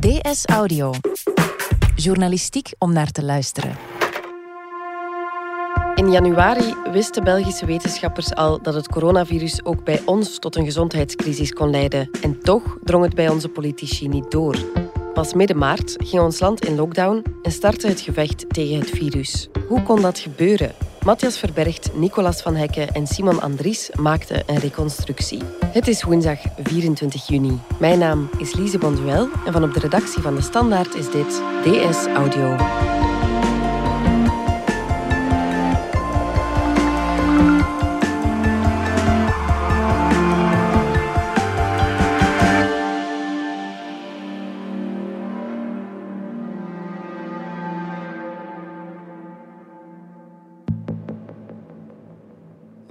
DS Audio. Journalistiek om naar te luisteren. In januari wisten Belgische wetenschappers al dat het coronavirus ook bij ons tot een gezondheidscrisis kon leiden. En toch drong het bij onze politici niet door. Pas midden maart ging ons land in lockdown en startte het gevecht tegen het virus. Hoe kon dat gebeuren? Matthias Verbergt, Nicolas van Hekken en Simon Andries maakten een reconstructie. Het is woensdag 24 juni. Mijn naam is Lise Bonduel en van op de redactie van De Standaard is dit DS Audio.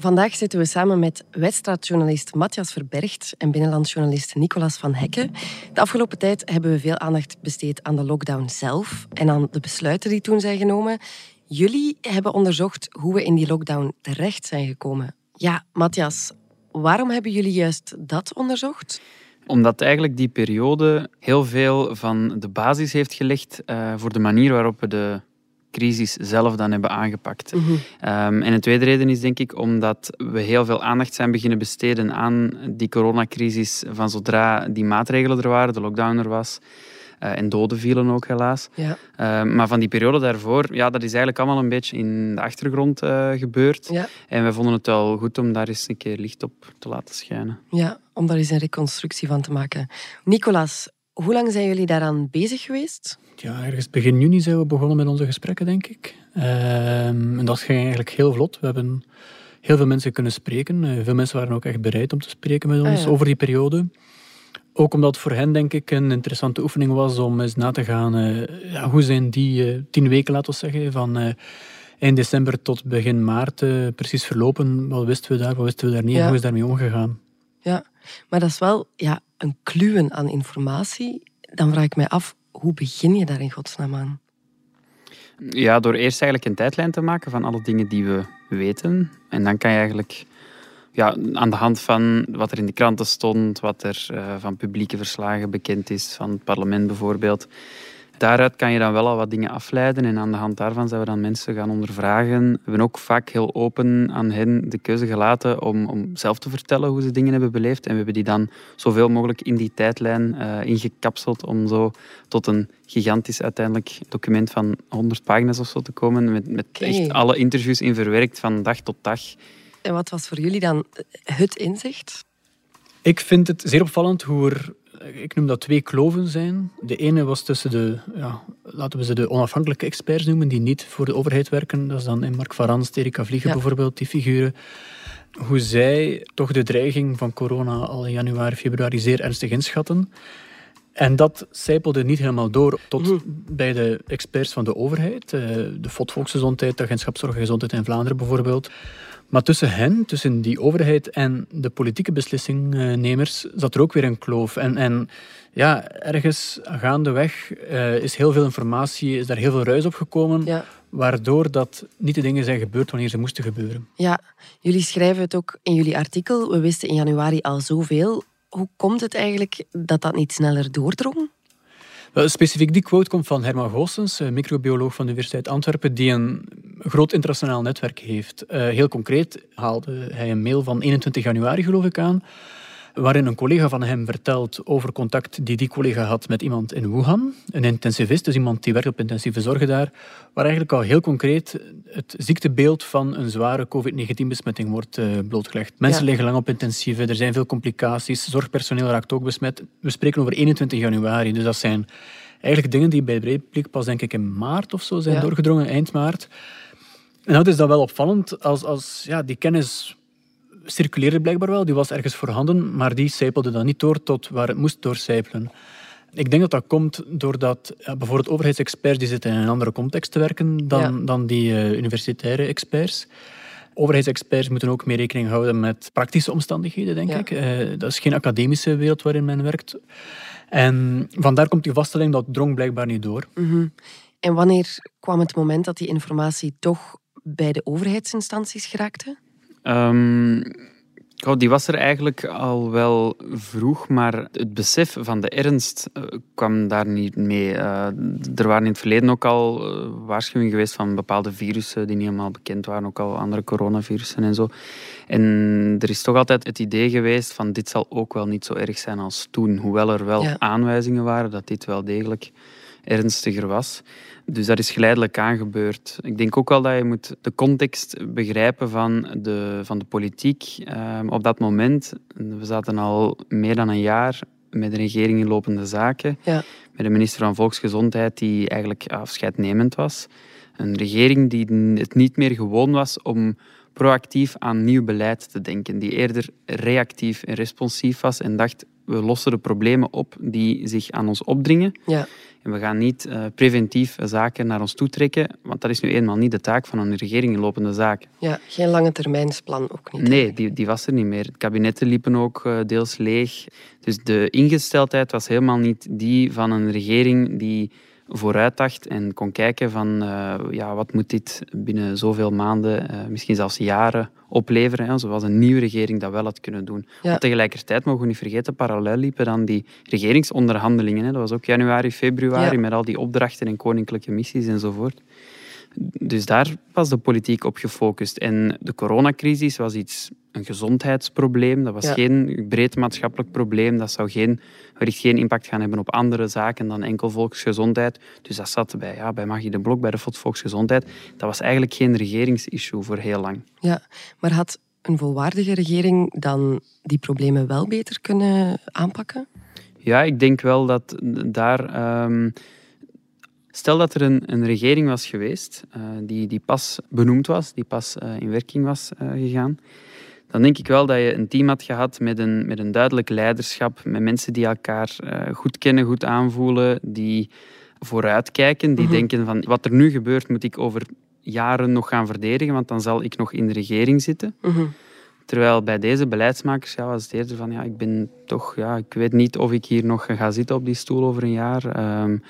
Vandaag zitten we samen met wedstrijdjournalist Matthias Verbergt en binnenlandsjournalist Nicolas van Hekken. De afgelopen tijd hebben we veel aandacht besteed aan de lockdown zelf en aan de besluiten die toen zijn genomen. Jullie hebben onderzocht hoe we in die lockdown terecht zijn gekomen. Ja, Matthias, waarom hebben jullie juist dat onderzocht? Omdat eigenlijk die periode heel veel van de basis heeft gelegd uh, voor de manier waarop we de crisis zelf dan hebben aangepakt. Mhm. Um, en een tweede reden is denk ik omdat we heel veel aandacht zijn beginnen besteden aan die coronacrisis van zodra die maatregelen er waren, de lockdown er was. Uh, en doden vielen ook helaas. Ja. Uh, maar van die periode daarvoor, ja, dat is eigenlijk allemaal een beetje in de achtergrond uh, gebeurd. Ja. En we vonden het wel goed om daar eens een keer licht op te laten schijnen. Ja, om daar eens een reconstructie van te maken. Nicolas, hoe lang zijn jullie daaraan bezig geweest? Ja, ergens begin juni zijn we begonnen met onze gesprekken, denk ik. Um, en dat ging eigenlijk heel vlot. We hebben heel veel mensen kunnen spreken. Uh, veel mensen waren ook echt bereid om te spreken met ons ah, ja. over die periode. Ook omdat voor hen, denk ik, een interessante oefening was om eens na te gaan. Uh, ja, hoe zijn die uh, tien weken, laten we zeggen, van eind december tot begin maart precies verlopen? Wat wisten we daar, wat wisten we daar niet Ja. en hoe is daarmee omgegaan? Ja, maar dat is wel ja, een kluwen aan informatie. Dan vraag ik mij af, hoe begin je daar in godsnaam aan? Ja, door eerst eigenlijk een tijdlijn te maken van alle dingen die we weten. En dan kan je eigenlijk ja, aan de hand van wat er in de kranten stond, wat er uh, van publieke verslagen bekend is, van het parlement bijvoorbeeld. Daaruit kan je dan wel al wat dingen afleiden en aan de hand daarvan zijn we dan mensen gaan ondervragen. We hebben ook vaak heel open aan hen de keuze gelaten om, om zelf te vertellen hoe ze dingen hebben beleefd. En we hebben die dan zoveel mogelijk in die tijdlijn uh, ingekapseld om zo tot een gigantisch uiteindelijk document van 100 pagina's of zo te komen. Met, met echt alle interviews in verwerkt van dag tot dag. En wat was voor jullie dan het inzicht? Ik vind het zeer opvallend hoe er, ik noem dat twee kloven zijn. De ene was tussen de, ja, laten we ze de onafhankelijke experts noemen, die niet voor de overheid werken. Dat is dan Mark van Rans, Erika Vliegen Ja. bijvoorbeeld, die figuren. Hoe zij toch de dreiging van corona al in januari, februari zeer ernstig inschatten. En dat zijpelde niet helemaal door tot Mhm. bij de experts van de overheid. eh, De FOD Volksgezondheid, de Agentschap Zorg en Gezondheid in Vlaanderen bijvoorbeeld. Maar tussen hen, tussen die overheid en de politieke beslissingnemers, zat er ook weer een kloof. En, en ja, ergens gaandeweg uh, is heel veel informatie, is daar heel veel ruis op gekomen, Ja. waardoor dat niet de dingen zijn gebeurd wanneer ze moesten gebeuren. Ja, jullie schrijven het ook in jullie artikel. We wisten in januari al zoveel. Hoe komt het eigenlijk dat dat niet sneller doordrong? Specifiek die quote komt van Herman Goossens, eh, microbioloog van de Universiteit Antwerpen, die een groot internationaal netwerk heeft. Uh, heel concreet haalde hij een mail van 21 januari, geloof ik, aan, waarin een collega van hem vertelt over contact die die collega had met iemand in Wuhan, een intensivist, dus iemand die werkt op intensieve zorgen daar, waar eigenlijk al heel concreet het ziektebeeld van een zware COVID-19-besmetting wordt uh, blootgelegd. Mensen Ja. liggen lang op intensieve, er zijn veel complicaties, zorgpersoneel raakt ook besmet. We spreken over 21 januari, dus dat zijn eigenlijk dingen die bij het breed publiek pas denk ik in maart of zo zijn Ja. doorgedrongen, eind maart. En dat is dan wel opvallend als, als ja, die kennis circuleerde blijkbaar wel, die was ergens voorhanden, maar die sijpelde dan niet door tot waar het moest doorcijpelen. Ik denk dat dat komt doordat ja, bijvoorbeeld overheidsexperts die zitten in een andere context te werken dan, Ja. dan die uh, universitaire experts. Overheidsexperts moeten ook meer rekening houden met praktische omstandigheden, denk Ja. ik. Uh, dat is geen academische wereld waarin men werkt. En vandaar komt die vaststelling dat drong blijkbaar niet door. Mhm. En wanneer kwam het moment dat die informatie toch bij de overheidsinstanties geraakte? Um, Oh, die was er eigenlijk al wel vroeg, maar het besef van de ernst uh, kwam daar niet mee. Uh, er waren in het verleden ook al uh, waarschuwingen geweest van bepaalde virussen die niet helemaal bekend waren, ook al andere coronavirussen en zo. En er is toch altijd het idee geweest van dit zal ook wel niet zo erg zijn als toen, hoewel er wel ja. aanwijzingen waren dat dit wel degelijk ernstiger was. Dus dat is geleidelijk aangebeurd. Ik denk ook wel dat je moet de context begrijpen van de, van de politiek. Uh, op dat moment, we zaten al meer dan een jaar met de regering in lopende zaken. Ja. Met een minister van Volksgezondheid die eigenlijk afscheidnemend was. Een regering die het niet meer gewoon was om proactief aan nieuw beleid te denken. Die eerder reactief en responsief was en dacht, we lossen de problemen op die zich aan ons opdringen. Ja. En we gaan niet uh, preventief zaken naar ons toe trekken, want dat is nu eenmaal niet de taak van een regering in lopende zaken. Ja, geen lange termijnsplan ook niet. Nee, die, die was er niet meer. Kabinetten liepen ook uh, deels leeg. Dus de ingesteldheid was helemaal niet die van een regering die vooruitdacht en kon kijken van uh, ja, wat moet dit binnen zoveel maanden, uh, misschien zelfs jaren opleveren. Hè, zoals een nieuwe regering dat wel had kunnen doen. Ja. Maar tegelijkertijd mogen we niet vergeten, parallel liepen dan die regeringsonderhandelingen. Hè. Dat was ook januari, februari, ja. met al die opdrachten en koninklijke missies enzovoort. Dus daar was de politiek op gefocust. En de coronacrisis was iets, een gezondheidsprobleem. Dat was ja. geen breed maatschappelijk probleem. Dat zou geen, wellicht geen impact gaan hebben op andere zaken dan enkel volksgezondheid. Dus dat zat bij, ja, bij Magie de Blok, bij de Volksgezondheid. Dat was eigenlijk geen regeringsissue voor heel lang. Ja, maar had een volwaardige regering dan die problemen wel beter kunnen aanpakken? Ja, ik denk wel dat daar... Um, Stel dat er een, een regering was geweest uh, die, die pas benoemd was, die pas uh, in werking was uh, gegaan, dan denk ik wel dat je een team had gehad met een, met een duidelijk leiderschap, met mensen die elkaar goed kennen, goed aanvoelen, die vooruitkijken, die mm -hmm. denken van wat er nu gebeurt moet ik over jaren nog gaan verdedigen, want dan zal ik nog in de regering zitten. Mm -hmm. Terwijl bij deze beleidsmakers ja, was het eerder van ja, ik ben toch, ja, ik weet niet of ik hier nog ga zitten op die stoel over een jaar. Um,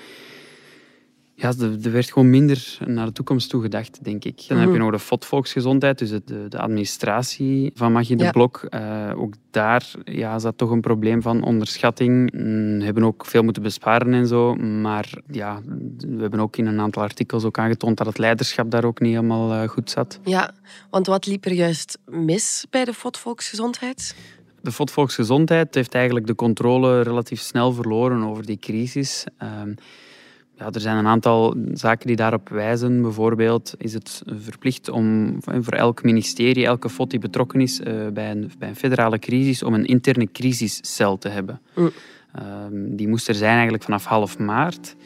ja, er werd gewoon minder naar de toekomst toe gedacht, denk ik. Dan mm. heb je nog de FOD Volksgezondheid, dus de, de administratie van Magie de ja. Blok. Uh, ook daar ja, zat toch een probleem van onderschatting. We hebben ook veel moeten besparen en zo. Maar ja, we hebben ook in een aantal artikels ook aangetoond dat het leiderschap daar ook niet helemaal uh, goed zat. Ja, want wat liep er juist mis bij de FOD Volksgezondheid? De FOD Volksgezondheid heeft eigenlijk de controle relatief snel verloren over die crisis. Uh, ja, er zijn een aantal zaken die daarop wijzen. Bijvoorbeeld is het verplicht om voor elk ministerie, elke FOD die betrokken is uh, bij, een, bij een federale crisis, om een interne crisiscel te hebben. Mm. Uh, die moest er zijn eigenlijk vanaf half maart.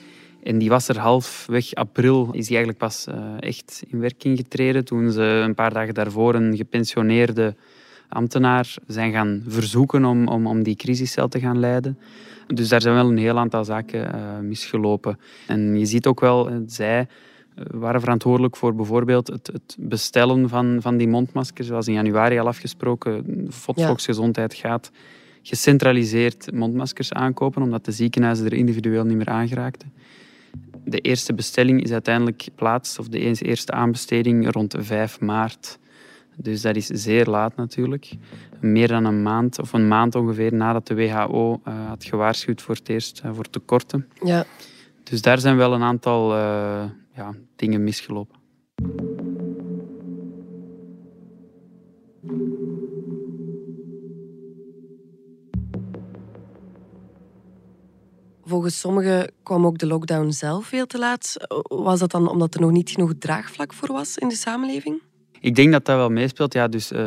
En die was er halfweg april, is die eigenlijk pas uh, echt in werking getreden. Toen ze een paar dagen daarvoor een gepensioneerde ambtenaar zijn gaan verzoeken om, om, om die crisiscel te gaan leiden. Dus daar zijn wel een heel aantal zaken uh, misgelopen. En je ziet ook wel, eh, zij eh, waren verantwoordelijk voor bijvoorbeeld het, het, bestellen van, van die mondmaskers, zoals in januari al afgesproken. Volksgezondheid gaat gecentraliseerd mondmaskers aankopen, omdat de ziekenhuizen er individueel niet meer aangeraakten. De eerste bestelling is uiteindelijk geplaatst, of de eerste aanbesteding, rond 5 maart. Dus dat is zeer laat natuurlijk. Meer dan een maand, of een maand ongeveer nadat de WHO uh, had gewaarschuwd voor het eerst uh, voor tekorten. Ja. Dus daar zijn wel een aantal uh, ja, dingen misgelopen. Volgens sommigen kwam ook de lockdown zelf veel te laat. Was dat dan omdat er nog niet genoeg draagvlak voor was in de samenleving? Ik denk dat dat wel meespeelt. Ja, dus, uh,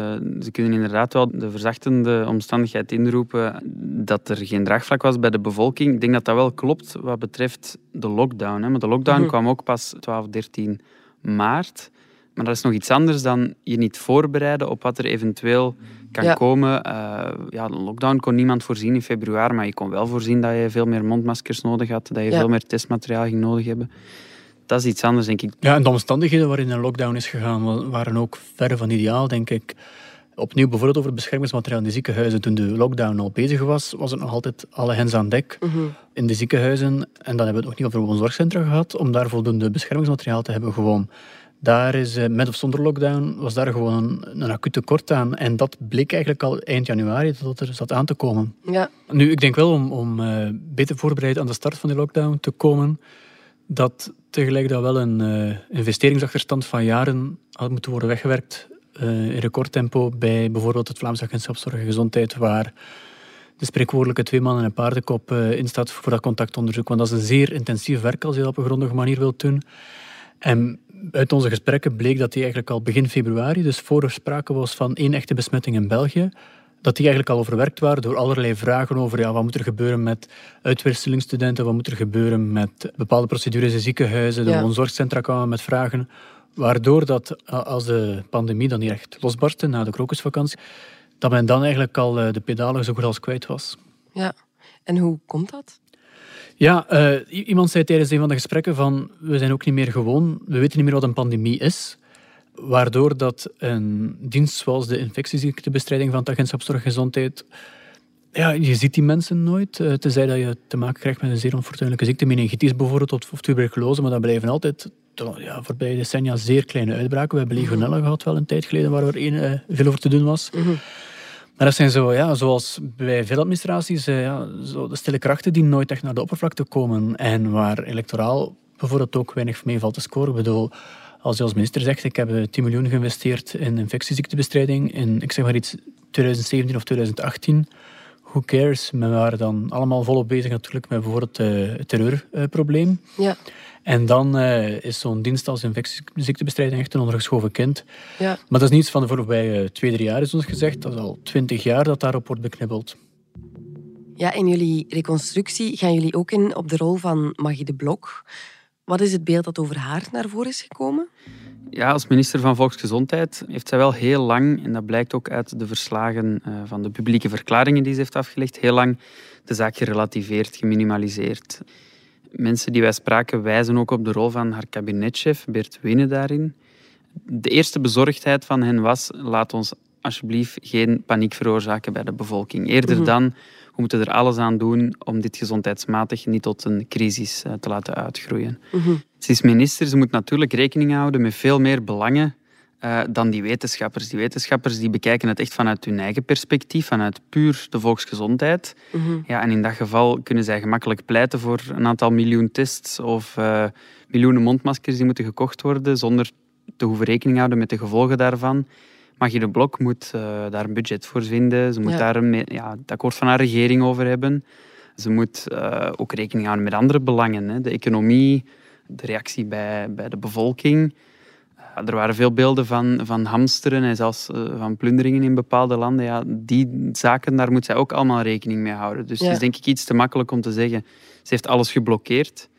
ze kunnen inderdaad wel de verzachtende omstandigheid inroepen dat er geen draagvlak was bij de bevolking. Ik denk dat dat wel klopt wat betreft de lockdown. Hè. Maar de lockdown mm kwam ook pas 12, 13 maart. Maar dat is nog iets anders dan je niet voorbereiden op wat er eventueel kan ja. komen. Uh, ja, de lockdown kon niemand voorzien in februari, maar je kon wel voorzien dat je veel meer mondmaskers nodig had, dat je ja. veel meer testmateriaal ging nodig hebben dat is iets anders, denk ik. Ja, en de omstandigheden waarin een lockdown is gegaan waren ook verre van ideaal, denk ik. Opnieuw bijvoorbeeld over beschermingsmateriaal in de ziekenhuizen. Toen de lockdown al bezig was, was het nog altijd alle hens aan dek -hmm. in de ziekenhuizen. En dan hebben we het nog niet over een zorgcentra gehad, om daar voldoende beschermingsmateriaal te hebben gewoon. Daar is met of zonder lockdown was daar gewoon een, een acuut tekort aan. En dat bleek eigenlijk al eind januari dat er zat aan te komen. Ja. Nu, ik denk wel om, om beter voorbereid aan de start van die lockdown te komen, dat tegelijk wel een uh, investeringsachterstand van jaren had moeten worden weggewerkt uh, in recordtempo bij bijvoorbeeld het Vlaams Agentschap Zorg en Gezondheid, waar de spreekwoordelijke twee mannen en een paardenkop uh, in staat voor dat contactonderzoek. Want dat is een zeer intensief werk als je dat op een grondige manier wilt doen. En uit onze gesprekken bleek dat die eigenlijk al begin februari, dus voor er sprake was van één echte besmetting in België, dat die eigenlijk al overwerkt waren door allerlei vragen over ja, wat moet er gebeuren met uitwisselingsstudenten, wat moet er gebeuren met bepaalde procedures in ziekenhuizen, de woonzorgcentra kwamen met vragen. Waardoor dat als de pandemie dan niet echt losbarstte na de krokusvakantie, dat men dan eigenlijk al eh, de pedalen zo goed als kwijt was. Ja, en hoe komt dat? Ja, uh, iemand zei tijdens een van de gesprekken van we zijn ook niet meer gewoon, we weten niet meer wat een pandemie is. Waardoor dat een dienst zoals de infectieziektebestrijding van het agentschap Zorggezondheid ja, je ziet die mensen nooit, uh, tenzij dat je te maken krijgt met een zeer onfortuinlijke ziekte, meningitis bijvoorbeeld, of tuberculose, maar dat blijven altijd ja, voorbij decennia zeer kleine uitbraken. We hebben legionella gehad wel een tijd geleden, waar er een, uh, veel over te doen was. Mhm. Maar dat zijn zo, ja, zoals bij veel administraties, uh, ja, zo de stille krachten die nooit echt naar de oppervlakte komen en waar electoraal bijvoorbeeld ook weinig mee valt te scoren. Ik bedoel, als je als minister zegt, ik heb 10 miljoen geïnvesteerd in infectieziektebestrijding in, ik zeg maar iets, 2017 of 2018, who cares? We waren dan allemaal volop bezig natuurlijk met bijvoorbeeld uh, het terreurprobleem. ja. En dan uh, is zo'n dienst als infectieziektebestrijding echt een ondergeschoven kind. Ja. Maar dat is niets van de voorbije twee, drie jaar, is ons gezegd. Dat is al twintig jaar dat daarop wordt beknibbeld. Ja, in jullie reconstructie gaan jullie ook in op de rol van Magie de Blok. Wat is het beeld dat over haar naar voren is gekomen? Ja, als minister van Volksgezondheid heeft zij wel heel lang, en dat blijkt ook uit de verslagen eh, van de publieke verklaringen die ze heeft afgelegd, heel lang de zaak gerelativeerd, geminimaliseerd. Mensen die wij spraken wijzen ook op de rol van haar kabinetchef, Bert Wene, daarin. De eerste bezorgdheid van hen was, laat ons alsjeblieft geen paniek veroorzaken bij de bevolking. Eerder mhm. dan, we moeten er alles aan doen om dit gezondheidsmatig niet tot een crisis eh, te laten uitgroeien. Mhm. Ze is minister, ze moet natuurlijk rekening houden met veel meer belangen uh, dan die wetenschappers. Die wetenschappers die bekijken het echt vanuit hun eigen perspectief, vanuit puur de volksgezondheid. Mhm. ja, en in dat geval kunnen zij gemakkelijk pleiten voor een aantal miljoen tests of uh, miljoenen mondmaskers die moeten gekocht worden zonder te hoeven rekening houden met de gevolgen daarvan. Magie de Blok moet uh, daar een budget voor vinden. Ze moet ja. daar een, ja, het akkoord van haar regering over hebben. Ze moet ook rekening houden met andere belangen. Hè. De economie, de reactie bij, bij de bevolking. er waren veel beelden van, van hamsteren en zelfs van plunderingen in bepaalde landen. Ja, die zaken, daar moet zij ook allemaal rekening mee houden. Dus Ja. het is denk ik iets te makkelijk om te zeggen, ze heeft alles geblokkeerd.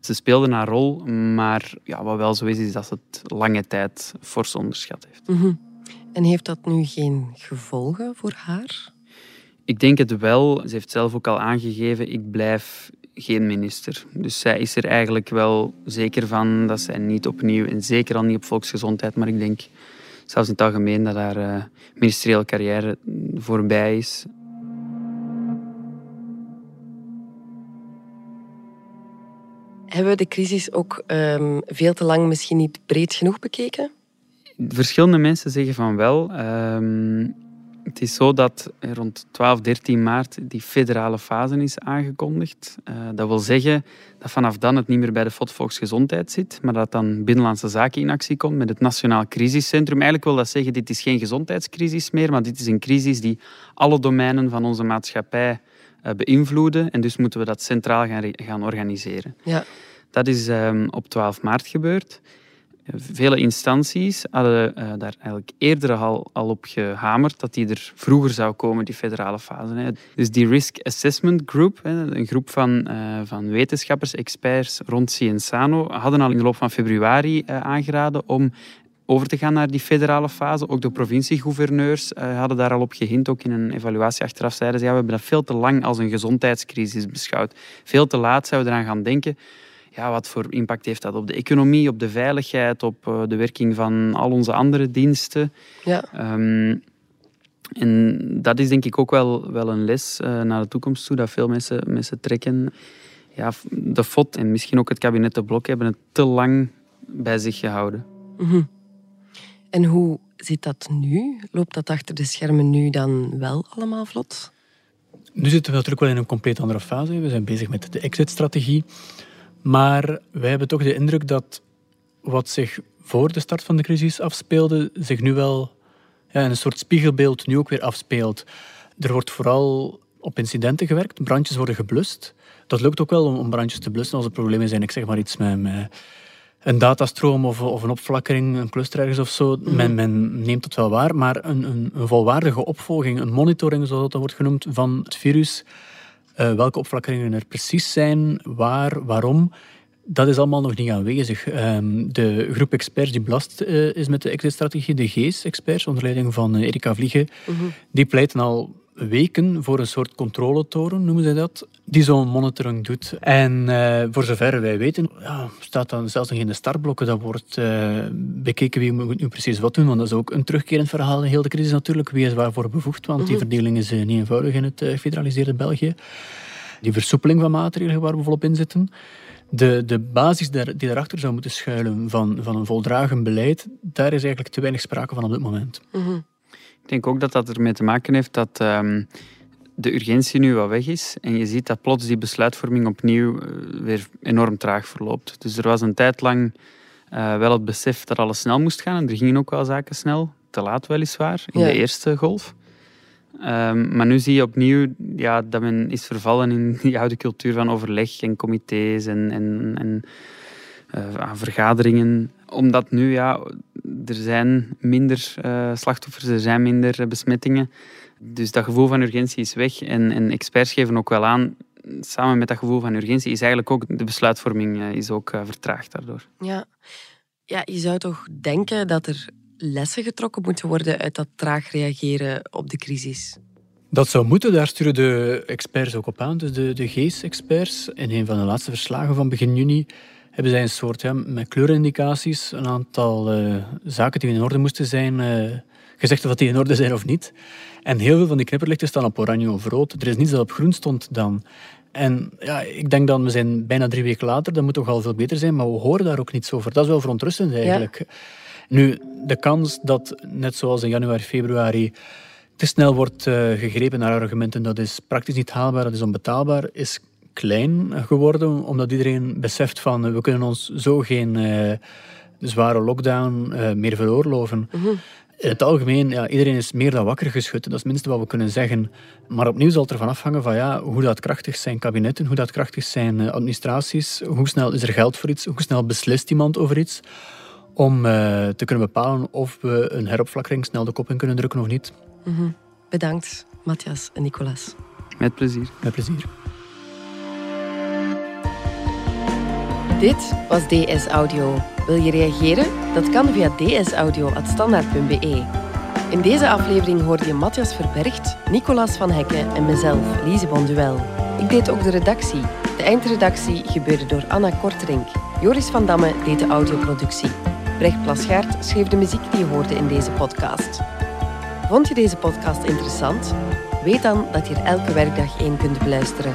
Ze speelde haar rol, maar ja, wat wel zo is, is dat ze het lange tijd fors onderschat heeft. Mhm. En heeft dat nu geen gevolgen voor haar? Ik denk het wel. Ze heeft zelf ook al aangegeven, ik blijf geen minister. Dus zij is er eigenlijk wel zeker van dat zij niet opnieuw, en zeker al niet op volksgezondheid, maar ik denk zelfs in het algemeen dat haar uh, ministeriële carrière voorbij is. Hebben we de crisis ook um, veel te lang misschien niet breed genoeg bekeken? Verschillende mensen zeggen van wel. Um, het is zo dat rond 12, 13 maart die federale fase is aangekondigd. Uh, dat wil zeggen dat vanaf dan het niet meer bij de FOD Volksgezondheid zit, maar dat dan Binnenlandse Zaken in actie komt met het Nationaal Crisiscentrum. Eigenlijk wil dat zeggen, dit is geen gezondheidscrisis meer, maar dit is een crisis die alle domeinen van onze maatschappij uh, beïnvloeden. En dus moeten we dat centraal gaan, gaan organiseren. Ja. Dat is um, op 12 maart gebeurd. Vele instanties hadden uh, daar eigenlijk eerder al, op gehamerd dat die er vroeger zou komen, die federale fase. Hè. Dus die Risk Assessment Group, een groep van, uh, van wetenschappers, experts rond Cienzano, hadden al in de loop van februari uh, aangeraden om over te gaan naar die federale fase. Ook de provinciegouverneurs hadden daar al op gehint. Ook in een evaluatie achteraf zeiden ze, ja, we hebben dat veel te lang als een gezondheidscrisis beschouwd. Veel te laat zouden we eraan gaan denken ja, wat voor impact heeft dat op de economie, op de veiligheid, op uh, de werking van al onze andere diensten. Ja. Um, en dat is denk ik ook wel, wel een les uh, naar de toekomst toe, dat veel mensen, mensen trekken. Ja, de FOD en misschien ook het kabinet De Blok hebben het te lang bij zich gehouden. Mhm. En hoe zit dat nu? Loopt dat achter de schermen nu dan wel allemaal vlot? Nu zitten we natuurlijk wel in een compleet andere fase. We zijn bezig met de exit-strategie. Maar wij hebben toch de indruk dat wat zich voor de start van de crisis afspeelde, zich nu wel ja, in een soort spiegelbeeld nu ook weer afspeelt. Er wordt vooral op incidenten gewerkt, brandjes worden geblust. Dat lukt ook wel om, om brandjes te blussen als er problemen zijn. Ik zeg maar iets met, met een datastroom of, of, een opflakkering, een cluster ergens of zo. Mhm. Men, men, neemt het wel waar, maar een, een, een, volwaardige opvolging, een monitoring zoals dat wordt genoemd, van het virus, uh, welke opflakkeringen er precies zijn, waar, waarom, dat is allemaal nog niet aanwezig. Um, de groep experts die belast uh, is met de exit-strategie, de GEES-experts, onder leiding van uh, Erika Vliegen, mm die pleiten al weken voor een soort controletoren, noemen ze dat, die zo'n monitoring doet. En uh, voor zover wij weten, ja, staat dan zelfs nog in de startblokken. Dat wordt uh, bekeken wie moet nu precies wat doen, want dat is ook een terugkerend verhaal in heel de crisis natuurlijk. Wie is waarvoor bevoegd, want die mhm. verdeling is uh, niet eenvoudig in het gefederaliseerde België. Die versoepeling van maatregelen waar we volop in zitten. De, de basis die daarachter zou moeten schuilen van, van een voldragen beleid, daar is eigenlijk te weinig sprake van op dit moment. Mm ik denk ook dat dat ermee te maken heeft dat um, de urgentie nu wat weg is. En je ziet dat plots die besluitvorming opnieuw eh, weer enorm traag verloopt. Dus er was een tijd lang uh, wel het besef dat alles snel moest gaan. En er gingen ook wel zaken snel. Te laat weliswaar, in de eerste golf. Um, maar nu zie je opnieuw ja, dat men is vervallen in die oude cultuur van overleg en comité's en, en, en uh, vergaderingen. Omdat nu, ja, er zijn minder uh, slachtoffers, er zijn minder besmettingen. Dus dat gevoel van urgentie is weg. En, en, experts geven ook wel aan, samen met dat gevoel van urgentie, is eigenlijk ook de besluitvorming uh, is ook vertraagd daardoor. Ja. ja, je zou toch denken dat er lessen getrokken moeten worden uit dat traag reageren op de crisis? Dat zou moeten, daar sturen de experts ook op aan, dus de, de GEES-experts. In een van de laatste verslagen van begin juni hebben zij een soort, ja, met kleurindicaties, een aantal uh, zaken die in orde moesten zijn, uh, gezegd of die in orde zijn of niet. En heel veel van die knipperlichten staan op oranje of rood. Er is niets dat op groen stond dan. En ja, ik denk dan, we zijn bijna drie weken later, dat moet toch al veel beter zijn, maar we horen daar ook niets over. Dat is wel verontrustend eigenlijk. Nu, de kans dat, net zoals in januari, februari, te snel wordt uh, gegrepen naar argumenten, dat is praktisch niet haalbaar, dat is onbetaalbaar, is klein geworden, omdat iedereen beseft van we kunnen ons zo geen uh, zware lockdown uh, meer veroorloven. Mm -hmm. In het algemeen, ja, iedereen is meer dan wakker geschud. Dat is het minste wat we kunnen zeggen. Maar opnieuw zal het ervan afhangen van ja, hoe dat krachtig zijn kabinetten, hoe dat krachtig zijn administraties, hoe snel is er geld voor iets, hoe snel beslist iemand over iets om uh, te kunnen bepalen of we een heropflakkering snel de kop in kunnen drukken of niet. Mm -hmm. Bedankt, Matthias en Nicolas. Met plezier. Met plezier. Dit was DS Audio. Wil je reageren? Dat kan via dsaudio.standaard.be. In deze aflevering hoorde je Matthias Verbergt, Nicolas van Hekken en mezelf, Lise Bonduel. Ik deed ook de redactie. De eindredactie gebeurde door Anna Korterink. Joris van Damme deed de audioproductie. Brecht Plasgaard schreef de muziek die je hoorde in deze podcast. Vond je deze podcast interessant? Weet dan dat je er elke werkdag één kunt beluisteren.